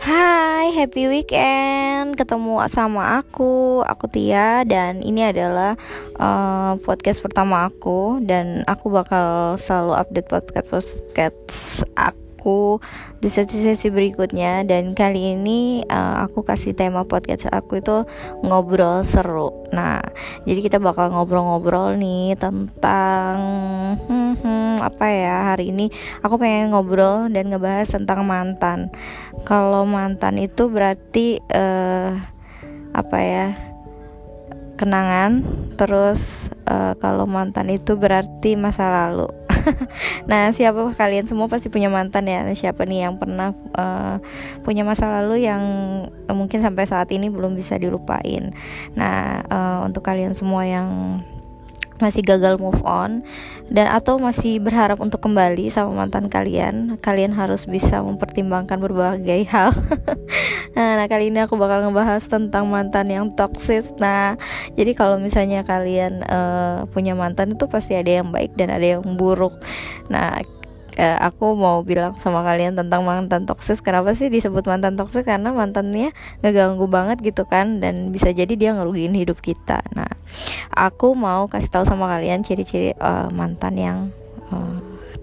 Hai, happy weekend. Ketemu sama aku, aku Tia dan ini adalah uh, podcast pertama aku dan aku bakal selalu update podcast podcast aku di sesi-sesi berikutnya dan kali ini uh, aku kasih tema podcast aku itu ngobrol seru. Nah, jadi kita bakal ngobrol-ngobrol nih tentang hmm, apa ya hari ini aku pengen ngobrol dan ngebahas tentang mantan. Kalau mantan itu berarti uh, apa ya? kenangan terus uh, kalau mantan itu berarti masa lalu nah siapa kalian semua pasti punya mantan ya siapa nih yang pernah uh, punya masa lalu yang mungkin sampai saat ini belum bisa dilupain nah uh, untuk kalian semua yang masih gagal move on dan atau masih berharap untuk kembali sama mantan kalian, kalian harus bisa mempertimbangkan berbagai hal. nah, kali ini aku bakal ngebahas tentang mantan yang toksis. Nah, jadi kalau misalnya kalian uh, punya mantan itu pasti ada yang baik dan ada yang buruk. Nah, uh, aku mau bilang sama kalian tentang mantan toksis. Kenapa sih disebut mantan toksis? Karena mantannya ngeganggu banget gitu kan dan bisa jadi dia ngerugiin hidup kita. Nah aku mau kasih tahu sama kalian ciri-ciri uh, mantan yang uh,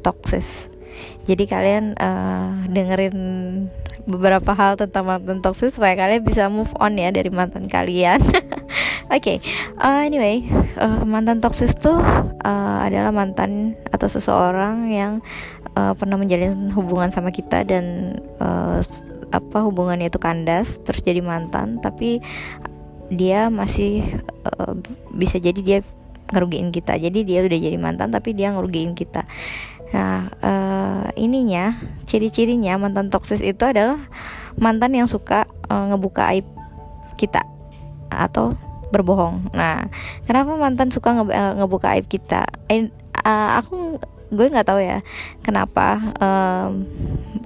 toksis. Jadi kalian uh, dengerin beberapa hal tentang mantan toksis supaya kalian bisa move on ya dari mantan kalian. Oke, okay. uh, anyway, uh, mantan toksis tuh uh, adalah mantan atau seseorang yang uh, pernah menjalin hubungan sama kita dan uh, apa hubungannya itu kandas terus jadi mantan tapi dia masih uh, bisa jadi dia ngerugiin kita jadi dia udah jadi mantan tapi dia ngerugiin kita nah uh, ininya ciri-cirinya mantan toksis itu adalah mantan yang suka uh, ngebuka aib kita atau berbohong. Nah kenapa mantan suka nge ngebuka aib kita? Eh, uh, aku gue nggak tahu ya kenapa um,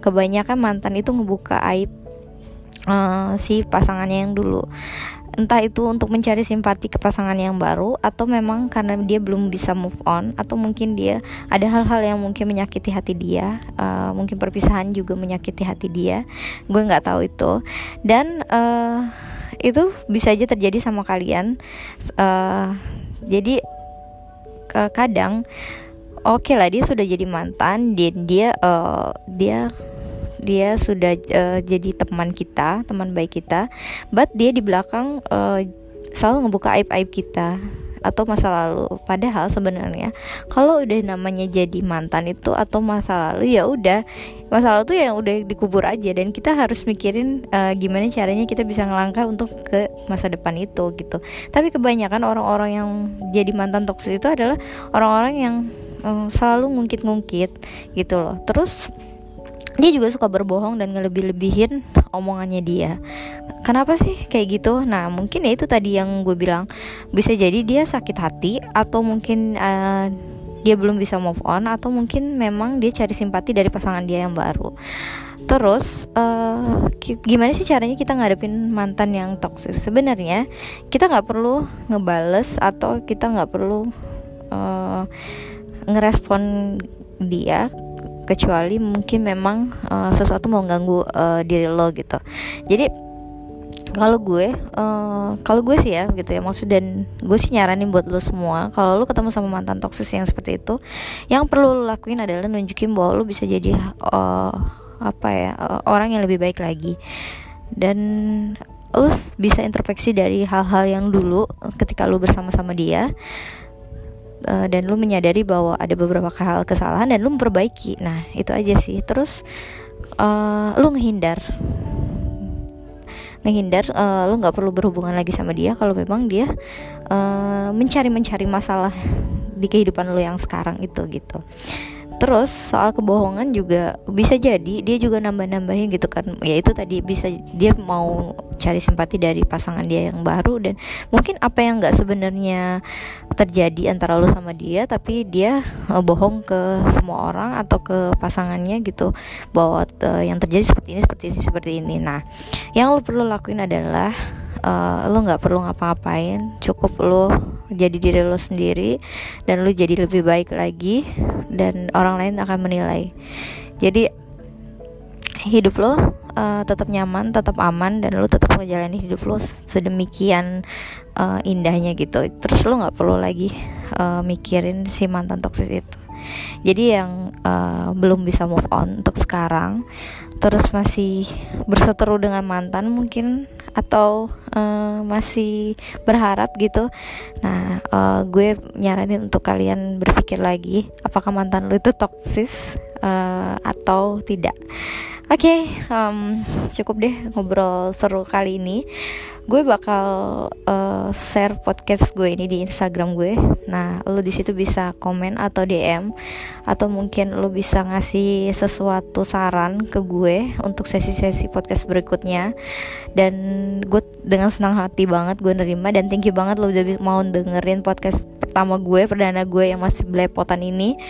kebanyakan mantan itu ngebuka aib uh, si pasangannya yang dulu. Entah itu untuk mencari simpati ke pasangan yang baru atau memang karena dia belum bisa move on atau mungkin dia ada hal-hal yang mungkin menyakiti hati dia uh, mungkin perpisahan juga menyakiti hati dia. Gue nggak tahu itu. Dan uh, itu bisa aja terjadi sama kalian. Uh, jadi kadang oke okay lah dia sudah jadi mantan dia dia uh, dia dia sudah uh, jadi teman kita teman baik kita but dia di belakang uh, selalu ngebuka aib aib kita atau masa lalu. Padahal sebenarnya kalau udah namanya jadi mantan itu atau masa lalu ya udah. Masa lalu tuh yang udah dikubur aja dan kita harus mikirin uh, gimana caranya kita bisa ngelangkah untuk ke masa depan itu gitu. Tapi kebanyakan orang-orang yang jadi mantan toksis itu adalah orang-orang yang uh, selalu ngungkit-ngungkit gitu loh. Terus dia juga suka berbohong dan ngelebih-lebihin omongannya dia. Kenapa sih kayak gitu? Nah mungkin ya itu tadi yang gue bilang. Bisa jadi dia sakit hati atau mungkin uh, dia belum bisa move on atau mungkin memang dia cari simpati dari pasangan dia yang baru. Terus uh, gimana sih caranya kita ngadepin mantan yang toxic? Sebenarnya kita nggak perlu ngebales atau kita nggak perlu uh, ngerespon dia kecuali mungkin memang uh, sesuatu mau ganggu uh, diri lo gitu. Jadi kalau gue uh, kalau gue sih ya gitu ya maksud dan gue sih nyaranin buat lo semua kalau lo ketemu sama mantan toksis yang seperti itu yang perlu lo lakuin adalah nunjukin bahwa lo bisa jadi uh, apa ya uh, orang yang lebih baik lagi. Dan lo bisa introspeksi dari hal-hal yang dulu ketika lo bersama-sama dia uh, dan lu menyadari bahwa ada beberapa hal kesalahan dan lu memperbaiki. Nah itu aja sih. Terus uh, lu ngehindar. Ngehindar uh, lu nggak perlu berhubungan lagi sama dia kalau memang dia uh, mencari mencari masalah di kehidupan lu yang sekarang itu gitu Terus soal kebohongan juga bisa jadi dia juga nambah-nambahin gitu kan. Ya itu tadi bisa dia mau cari simpati dari pasangan dia yang baru dan mungkin apa yang nggak sebenarnya terjadi antara lo sama dia tapi dia uh, bohong ke semua orang atau ke pasangannya gitu bahwa uh, yang terjadi seperti ini seperti ini seperti ini. Nah, yang lo perlu lakuin adalah uh, lo nggak perlu ngapa-ngapain, cukup lo jadi diri lo sendiri dan lo jadi lebih baik lagi dan orang lain akan menilai. Jadi hidup lo uh, tetap nyaman tetap aman dan lu tetap ngejalanin hidup lu sedemikian uh, indahnya gitu. Terus lu nggak perlu lagi uh, mikirin si mantan toksis itu. Jadi yang uh, belum bisa move on untuk sekarang terus masih berseteru dengan mantan mungkin atau uh, masih berharap gitu. Nah uh, gue nyaranin untuk kalian berpikir lagi apakah mantan lu itu toksis uh, atau tidak oke okay, um, cukup deh ngobrol seru kali ini gue bakal uh, share podcast gue ini di Instagram gue. Nah, lo di situ bisa komen atau DM atau mungkin lo bisa ngasih sesuatu saran ke gue untuk sesi-sesi podcast berikutnya. Dan gue dengan senang hati banget gue nerima dan thank you banget lo udah mau dengerin podcast pertama gue, perdana gue yang masih belepotan ini.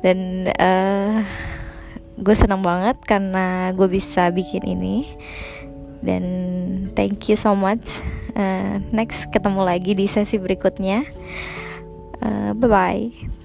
Dan uh, gue senang banget karena gue bisa bikin ini. Dan thank you so much. Uh, next ketemu lagi di sesi berikutnya. Uh, bye bye